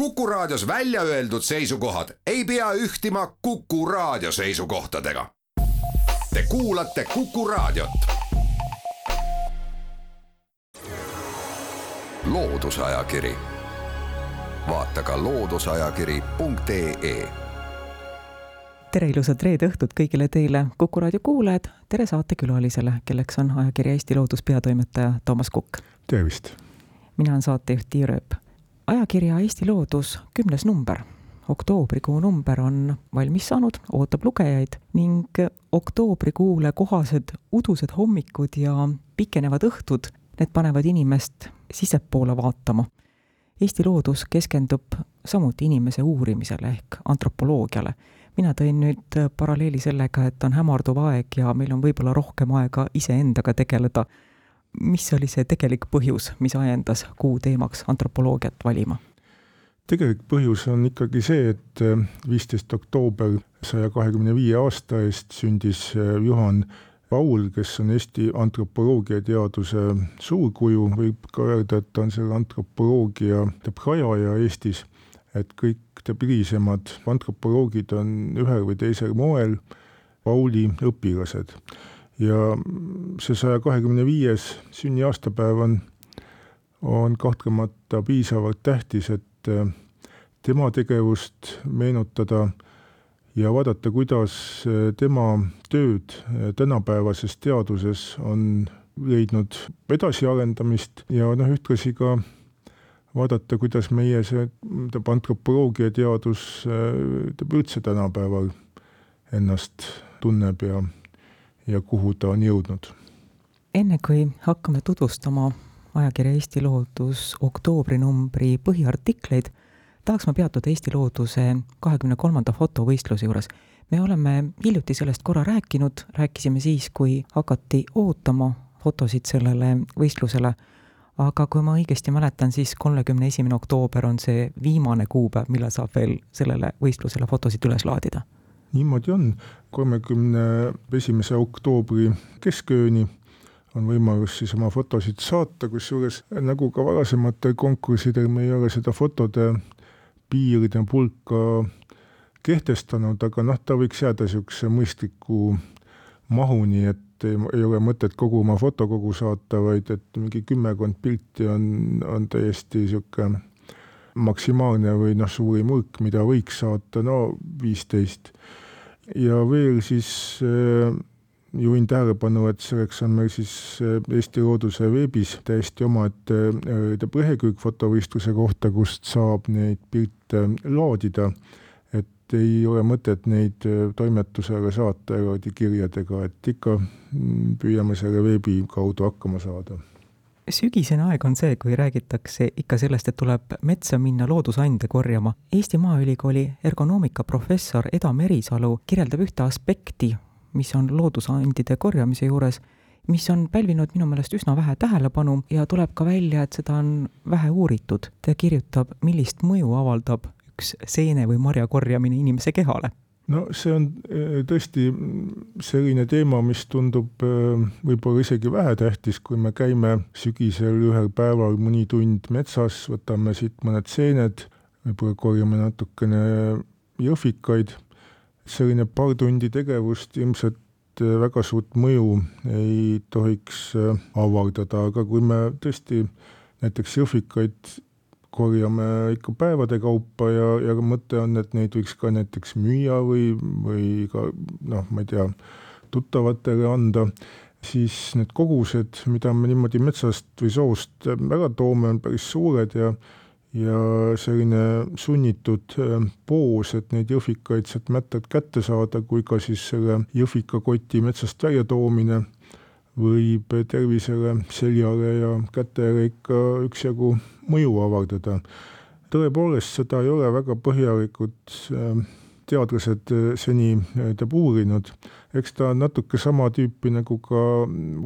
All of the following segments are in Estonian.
Kuku Raadios välja öeldud seisukohad ei pea ühtima Kuku Raadio seisukohtadega. Te kuulate Kuku Raadiot. loodusajakiri, vaata ka looduseajakiri.ee tere, ilusat reede õhtut kõigile teile, Kuku raadio kuulajad, tere saatekülalisele, kelleks on ajakirja Eesti Loodus peatoimetaja Toomas Kukk. tervist! mina olen saatejuht Tiia Rööp. Ajakirja Eesti Loodus kümnes number, oktoobrikuu number on valmis saanud, ootab lugejaid ning oktoobrikuule kohased udused hommikud ja pikenevad õhtud, need panevad inimest sissepoole vaatama. Eesti Loodus keskendub samuti inimese uurimisele ehk antropoloogiale mina tõin nüüd paralleeli sellega, et on hämarduv aeg ja meil on võib-olla rohkem aega iseendaga tegeleda. Mis oli see tegelik põhjus, mis ajendas kuu teemaks antropoloogiat valima? tegelik põhjus on ikkagi see, et äh, viisteist oktoober saja kahekümne viie aasta eest sündis äh, Juhan Paul, kes on Eesti antropoloogiateaduse suurkuju, võib ka öelda, et ta on selle antropoloogia rajaja Eestis et kõik hilisemad antropoloogid on ühel või teisel moel Pauli õpilased. Ja see saja kahekümne viies sünniaastapäev on, on kahtlemata piisavalt tähtis, et äh, tema tegevust meenutada ja vaadata, kuidas äh, tema tööd äh, tänapäevases teaduses on leidnud edasiarendamist ja noh, ühtlasi ka vaadata, kuidas meie see, tähendab, antropoloogia teadus üldse tänapäeval ennast tunneb ja, ja kuhu ta on jõudnud. enne kui hakkame tutvustama ajakirja Eesti Loodus oktoobrinumbri põhiartikleid, tahaks ma peatuda Eesti Looduse kahekümne kolmanda fotovõistluse juures. me oleme hiljuti sellest korra rääkinud, rääkisime siis, kui hakati ootama fotosid sellele võistlusele aga kui ma õigesti mäletan, siis kolmekümne esimene oktoober on see viimane kuupäev, millal saab veel sellele võistlusele fotosid üles laadida. Niimoodi on, kolmekümne esimese oktoobri keskööni on võimalus siis oma fotosid saata, kusjuures nagu ka varasematel konkurssidel me ei ole seda fotode piiride pulka kehtestanud, aga noh, ta võiks jääda niisuguse mõistliku mahuni, et ei ole mõtet kogu oma fotokogu saata, vaid et mingi kümmekond pilti on, on täiesti niisugune maksimaalne või noh, suurim hulk, mida võiks saata, no viisteist. Ja veel siis äh, juhin tähelepanu, et selleks on meil siis äh, Eesti Looduse veebis täiesti omaette äh, lehekülg fotovõistluse kohta, kust saab neid pilte laadida et ei ole mõtet neid toimetusele saata eraldi kirjadega, et ikka mm, püüame selle veebi kaudu hakkama saada. Sügisene aeg on see, kui räägitakse ikka sellest, et tuleb metsa minna loodusande korjama. Eesti Maaülikooli ergonoomika professor Eda Merisalu kirjeldab ühte aspekti, mis on loodusandide korjamise juures, mis on pälvinud minu meelest üsna vähe tähelepanu ja tuleb ka välja, et seda on vähe uuritud. ta kirjutab, millist mõju avaldab üks seene või marja korjamine inimese kehale? No see on äh, tõesti selline teema, mis tundub äh, võib-olla isegi vähetähtis, kui me käime sügisel ühel päeval mõni tund metsas, võtame siit mõned seened, võib-olla korjame natukene jõhvikaid, selline paar tundi tegevust ilmselt äh, väga suurt mõju ei tohiks avaldada, aga kui me tõesti näiteks jõhvikaid korjame ikka päevade kaupa ja, ja mõte on, et neid võiks ka näiteks müüa või, või ka noh, ma ei tea, tuttavatele anda, siis need kogused, mida me niimoodi metsast või soost ära toome, on päris suured ja ja selline sunnitud äh, poos, et neid jõhvikaid sealt mättalt kätte saada, kui ka siis selle jõhvikakoti metsast välja toomine võib tervisele, seljale ja kätele ikka üksjagu mõju avaldada. tõepoolest, seda ei ole väga põhjalikult äh, teadlased äh, seni tähendab uurinud, eks ta on natuke sama tüüpi nagu ka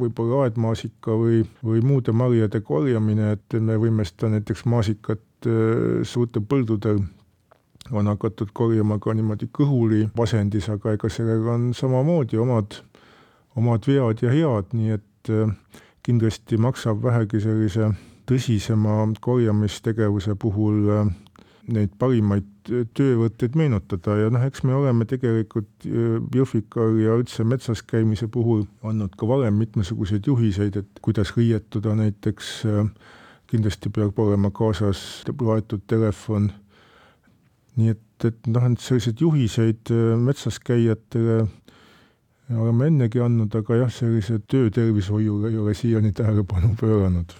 võib-olla aedmaasika või, või muude marjade korjamine, et me võime seda näiteks maasikat äh, suurtel põldudel on hakatud korjama ka niimoodi kõhuli vasendis, aga ega sellega on samamoodi omad omad vead ja head, nii et äh, kindlasti maksab vähegi sellise tõsisema korjamistegevuse puhul äh, neid parimaid töövõtteid meenutada. Ja noh, eks me oleme tegelikult Jõhvikal ja üldse metsas käimise puhul andnud ka varem mitmesuguseid juhiseid, et kuidas riietuda näiteks, kindlasti peab olema kaasas laetud telefon, nii et, et noh, et selliseid juhiseid metsas käijatele oleme ennegi andnud, aga jah, sellise töötervishoiule ei ole siiani tähelepanu pööranud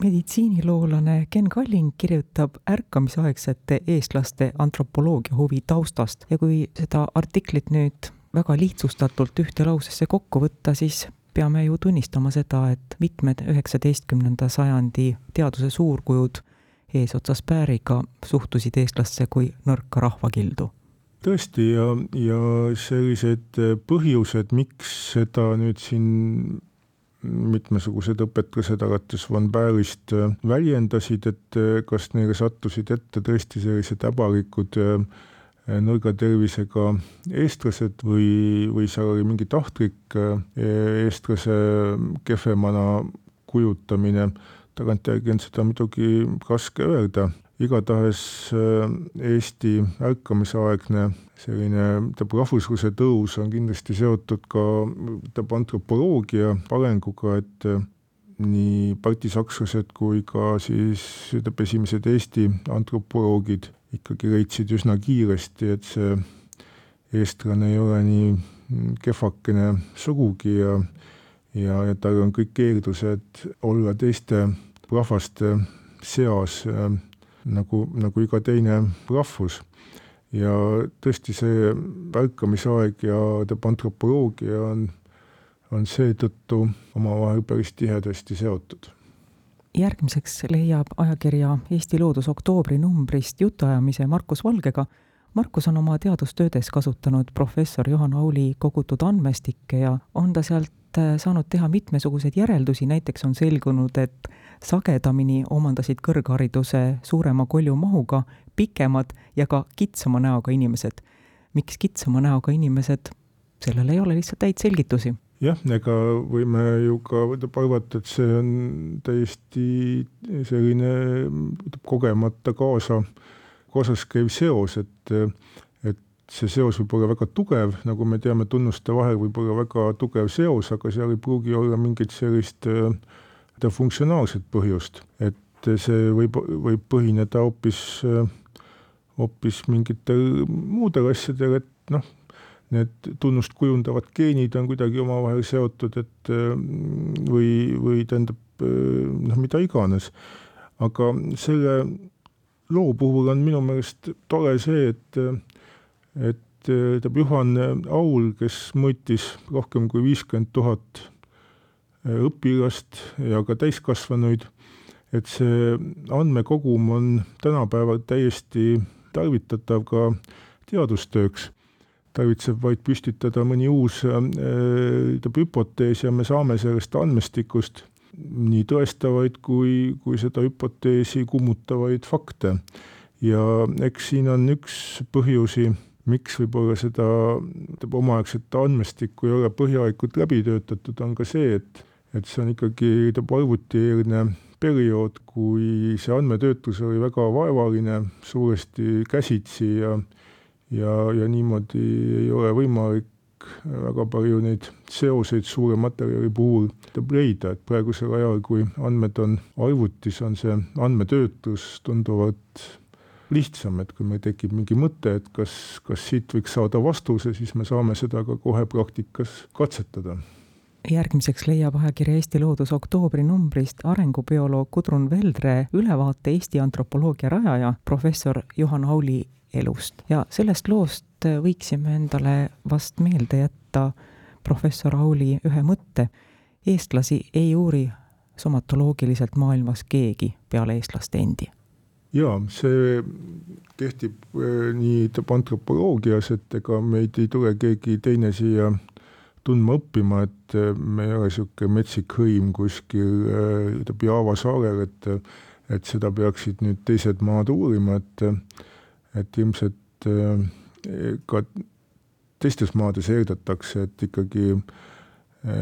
meditsiiniloolane Ken Kalling kirjutab ärkamisaegsete eestlaste antropoloogia huvi taustast ja kui seda artiklit nüüd väga lihtsustatult ühte lausesse kokku võtta, siis peame ju tunnistama seda, et mitmed üheksateistkümnenda sajandi teaduse suurkujud eesotsas Pääriga suhtusid eestlasse kui nõrka rahvakildu. Tõesti, ja, ja sellised põhjused, miks seda nüüd siin mitmesugused õpetlased alates von Bärist äh, väljendasid, et äh, kas neile sattusid ette tõesti sellised äbarikud äh, nõrga tervisega eestlased või, või seal oli mingi tahtlik eestlase kehvemana kujutamine, tagantjärgi on seda muidugi raske öelda igatahes äh, Eesti ärkamisaegne selline tähendab rahvusluse tõus on kindlasti seotud ka tähendab antropoloogia arenguga, et äh, nii baltisakslased kui ka siis ütleb esimesed Eesti antropoloogid ikkagi leidsid üsna kiiresti, et see eestlane ei ole nii kehvakene sugugi ja ja, ja tal on kõik eeldused olla teiste rahvaste seas äh, nagu, nagu iga teine rahvus. ja tõesti, see ärkamisaeg ja teab, antropoloogia on, on seetõttu omavahel päris tihedasti seotud järgmiseks leiab ajakirja Eesti Loodus oktoobri numbrist jutuajamise Markus Valgega. Markus on oma teadustöödes kasutanud professor Juhan Auli kogutud andmestikke ja on ta sealt saanud teha mitmesuguseid järeldusi, näiteks on selgunud, et sagedamini omandasid kõrghariduse suurema koljumahuga pikemad ja ka kitsama näoga inimesed. miks kitsama näoga inimesed, sellel ei ole lihtsalt häid selgitusi. jah, ega võime ju ka arvata, et see on täiesti selline kogemata kaasa, kaasas käiv seos, et see seos võib olla väga tugev, nagu me teame, tunnuste vahel võib olla väga tugev seos, aga seal ei pruugi olla mingit sellist äh, funktsionaalset põhjust, et see võib, võib põhineda hoopis, hoopis mingitel muudel asjadel, et noh, need tunnust kujundavad geenid on kuidagi omavahel seotud, et või, või tähendab noh, mida iganes. aga selle loo puhul on minu meelest tore see, et, et tähendab Juhan Aul, kes mõõtis rohkem kui viiskümmend tuhat õpilast ja ka täiskasvanuid, et see andmekogum on tänapäeval täiesti tarvitatav ka teadustööks. tarvitseb vaid püstitada mõni uus äh, hüpotees ja me saame sellest andmestikust nii tõestavaid kui, kui seda hüpoteesi kummutavaid fakte. ja eks siin on üks põhjusi, miks võib-olla seda omaaegset andmestikku ei ole põhjalikult läbi töötatud, on ka see, et et see on ikkagi arvutieelne periood, kui see andmetöötlus oli väga vaevaline, suuresti käsitsi ja ja, ja niimoodi ei ole võimalik väga palju neid seoseid suure materjali puhul leida, et praegusel ajal, kui andmed on arvutis, on see andmetöötlus tunduvalt lihtsam, et kui meil tekib mingi mõte, et kas, kas siit võiks saada vastuse, siis me saame seda ka kohe praktikas katsetada. Järgmiseks leiab ajakirja Eesti Loodus oktoobri numbrist arengubioloog Gudrun Veldre ülevaate Eesti antropoloogia rajaja, professor Juhan Auli elust. Ja sellest loost võiksime endale vast meelde jätta professor Auli ühe mõtte. eestlasi ei uuri somatoloogiliselt maailmas keegi peale eestlaste endi jaa, see kehtib äh, nii antropoloogias, et ega meid ei tule keegi teine siia tundma õppima, et äh, me ei ole niisugune metsik hõim kuskil äh, Java saarel, et et seda peaksid nüüd teised maad uurima, et et ilmselt ka teistes maades eeldatakse, et ikkagi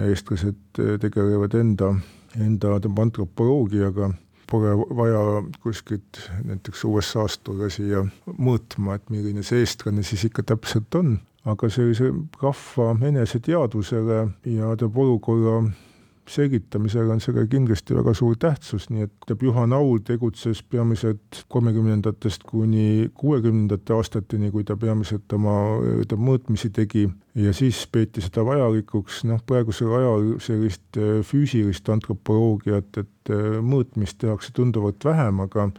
eestlased tegelevad enda, enda antropoloogiaga. Pole vaja kuskilt näiteks USA-st tulla siia mõõtma, et milline see eestlane siis ikka täpselt on, aga sellise rahva eneseteadvusele ja teab olukorra selgitamisel on sellel kindlasti väga suur tähtsus, nii et Juhan Aul tegutses peamiselt kolmekümnendatest kuni kuuekümnendate aastateni, kui ta peamiselt oma ta mõõtmisi tegi. Ja siis peeti seda vajalikuks, noh praegusel ajal sellist äh, füüsilist antropoloogiat, et äh, mõõtmist tehakse tunduvalt vähem, aga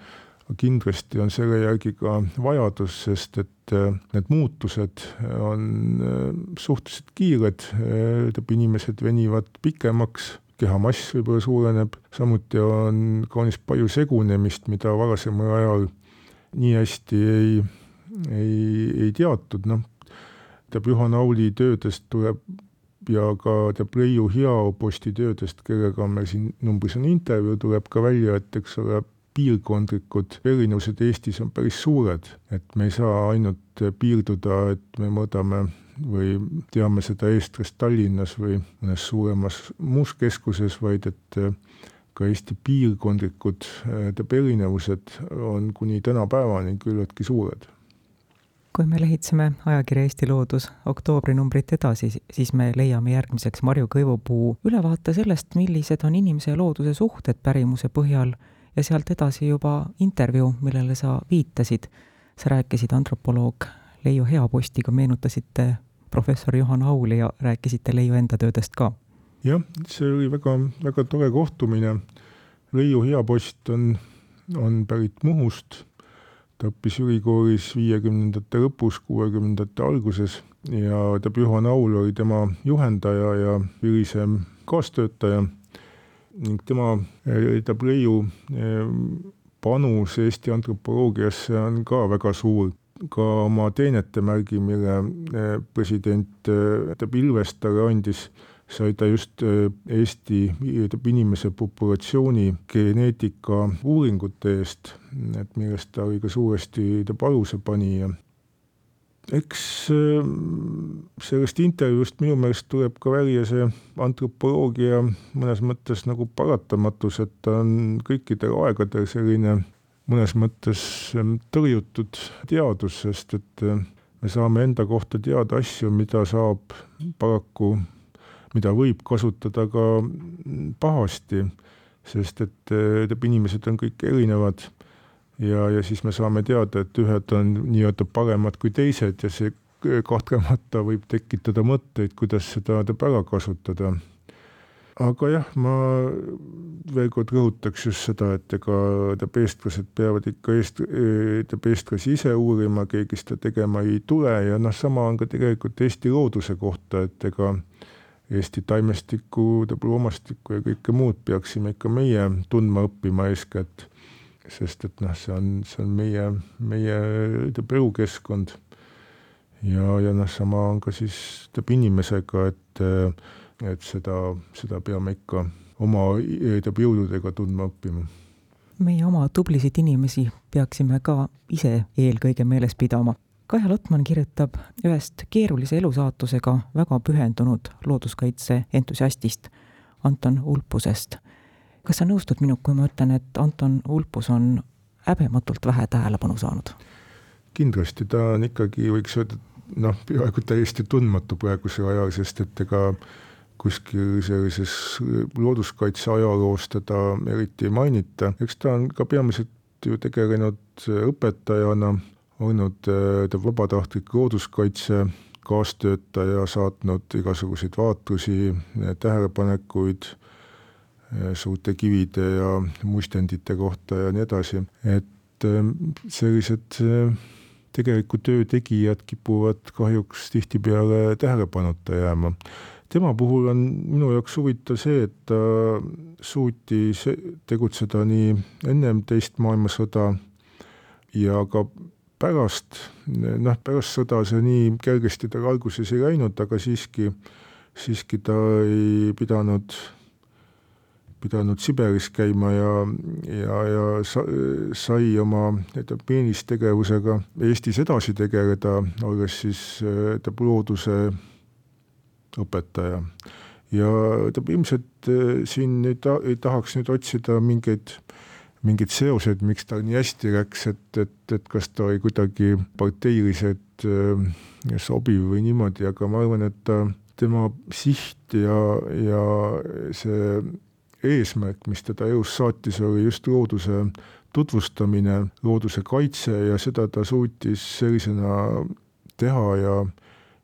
kindlasti on selle järgi ka vajadus, sest et äh, need muutused on suhteliselt kiired, tähendab, inimesed venivad pikemaks, kehamass võib-olla suureneb, samuti on kaunis palju segunemist, mida varasemal ajal nii hästi ei, ei, ei teatud, noh, teab Juhan Auli töödest tuleb ja ka teab Leiu Heaoposti töödest, kellega meil siin numbris on intervjuu, tuleb ka välja, et eks ole, piirkondlikud erinevused Eestis on päris suured, et me ei saa ainult piirduda, et me mõõdame või teame seda eestlast Tallinnas või mõnes suuremas muus keskuses, vaid et äh, ka Eesti piirkondlikud äh, erinevused on kuni tänapäevani küllaltki suured. kui me lehitseme ajakirja Eesti Loodus oktoobrinumbrit edasi, siis me leiame järgmiseks Marju Kõivupuu ülevaate sellest, millised on inimese ja looduse suhted pärimuse põhjal ja sealt edasi juba intervjuu, millele sa viitasid. sa rääkisid antropoloog Leiu Heapostiga, meenutasite professor Juhan Auli ja rääkisite Leiu enda töödest ka. jah, see oli väga, väga tore kohtumine. Leiu Heapost on, on pärit Muhust, ta õppis ülikoolis viiekümnendate lõpus, kuuekümnendate alguses ja ta Juhan Aul oli tema juhendaja ja hilisem kaastöötaja ning tema, ta Leiu eh, panus Eesti antropoloogiasse on ka väga suur ka oma teenete märgi, mille eh, president eh, Pilves talle andis, sai ta just eh, Eesti inimese populatsiooni geneetika uuringute eest, et millest ta oli ka suuresti aluse panija. eks sellest intervjuust minu meelest tuleb ka välja see antropoloogia mõnes mõttes nagu paratamatus, et ta on kõikidel aegadel selline mõnes mõttes tõrjutud teadus, sest et äh, me saame enda kohta teada asju, mida saab paraku, mida võib kasutada ka mm, pahasti, sest et äh, inimesed on kõik erinevad ja, ja siis me saame teada, et ühed on nii-öelda paremad kui teised ja see kahtlemata võib tekitada mõtteid, kuidas seda teab ära kasutada aga jah, ma veel kord rõhutaks just seda, et ega tähendab, eestlased peavad ikka eest-, tähendab, eestlasi ise uurima, keegi seda tegema ei tule ja noh, sama on ka tegelikult Eesti looduse kohta, et ega Eesti taimestikku, tähendab, loomastikku ja kõike muud peaksime ikka meie tundma õppima eeskätt, sest et noh, see on, see on meie, meie tähendab, elukeskkond. ja, ja noh, sama on ka siis tähendab inimesega, et äh, et seda, seda peame ikka oma tähendab jõududega tundma õppima. meie oma tublisid inimesi peaksime ka ise eelkõige meeles pidama. Kaja Lotman kirjutab ühest keerulise elusaatusega väga pühendunud looduskaitse entusiastist, Anton Ulpusest. kas sa nõustud minuga, kui ma ütlen, et Anton Ulpus on häbematult vähe tähelepanu saanud? kindlasti, ta on ikkagi, võiks öelda, noh, peaaegu täiesti tundmatu praegusel ajal, sest et ega kuskil sellises looduskaitse ajaloos teda eriti ei mainita, eks ta on ka peamiselt ju tegelenud õpetajana, olnud ta vabatahtlik looduskaitse kaastöötaja, saatnud igasuguseid vaatlusi, tähelepanekuid suurte kivide ja mustendite kohta ja nii edasi, et sellised tegeliku töö tegijad kipuvad kahjuks tihtipeale tähelepanuta jääma tema puhul on minu jaoks huvitav see, et ta suutis tegutseda nii ennem teist maailmasõda ja ka pärast, noh, pärast sõda see nii kergesti tal alguses ei läinud, aga siiski, siiski ta ei pidanud, pidanud Siberis käima ja, ja, ja sa, sai oma ütleme, peenistegevusega Eestis edasi tegeleda, olles siis ütleme, looduse õpetaja. ja tähendab, ilmselt äh, siin ei ta-, ei tahaks nüüd otsida mingeid mingid seosed, miks tal nii hästi läks, et, et, et kas ta oli kuidagi parteiliselt äh, sobiv või niimoodi, aga ma arvan, et ta, tema siht ja, ja see eesmärk, mis teda elus saatis, oli just looduse tutvustamine, looduse kaitse ja seda ta suutis sellisena teha ja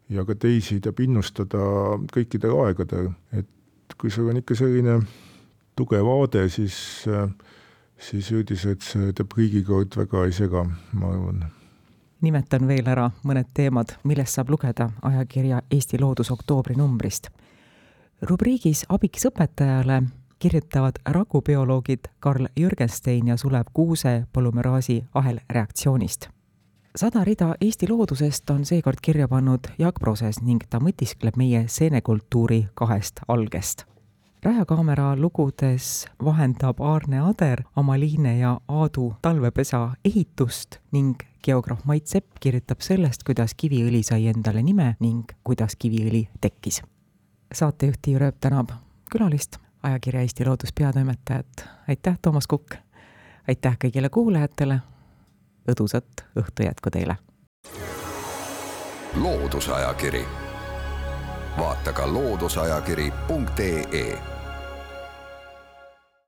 ja ka teisi teab innustada kõikidel aegadel, et kui sul on ikka selline tugev vaade, siis, siis üldiselt see teeb riigikord väga ei sega, ma arvan. nimetan veel ära mõned teemad, millest saab lugeda ajakirja Eesti Loodus oktoobri numbrist. rubriigis Abiks õpetajale kirjutavad rakubioloogid Karl Jürgenstein ja Sulev Kuuse polümeraasi ahelreaktsioonist sada rida Eesti loodusest on seekord kirja pannud Jaak Proses ning ta mõtiskleb meie seenekultuuri kahest algest. rajakaamera lugudes vahendab Aarne Ader Amaliine ja Aadu talvepesa ehitust ning geograaf Mait Sepp kirjutab sellest, kuidas kiviõli sai endale nime ning kuidas kiviõli tekkis. saatejuht Tiiu Rööp tänab külalist, ajakirja Eesti Loodus peatoimetajat, aitäh, Toomas Kukk! aitäh kõigile kuulajatele õdusat õhtu jätku teile. loodusajakiri, vaata ka looduseajakiri.ee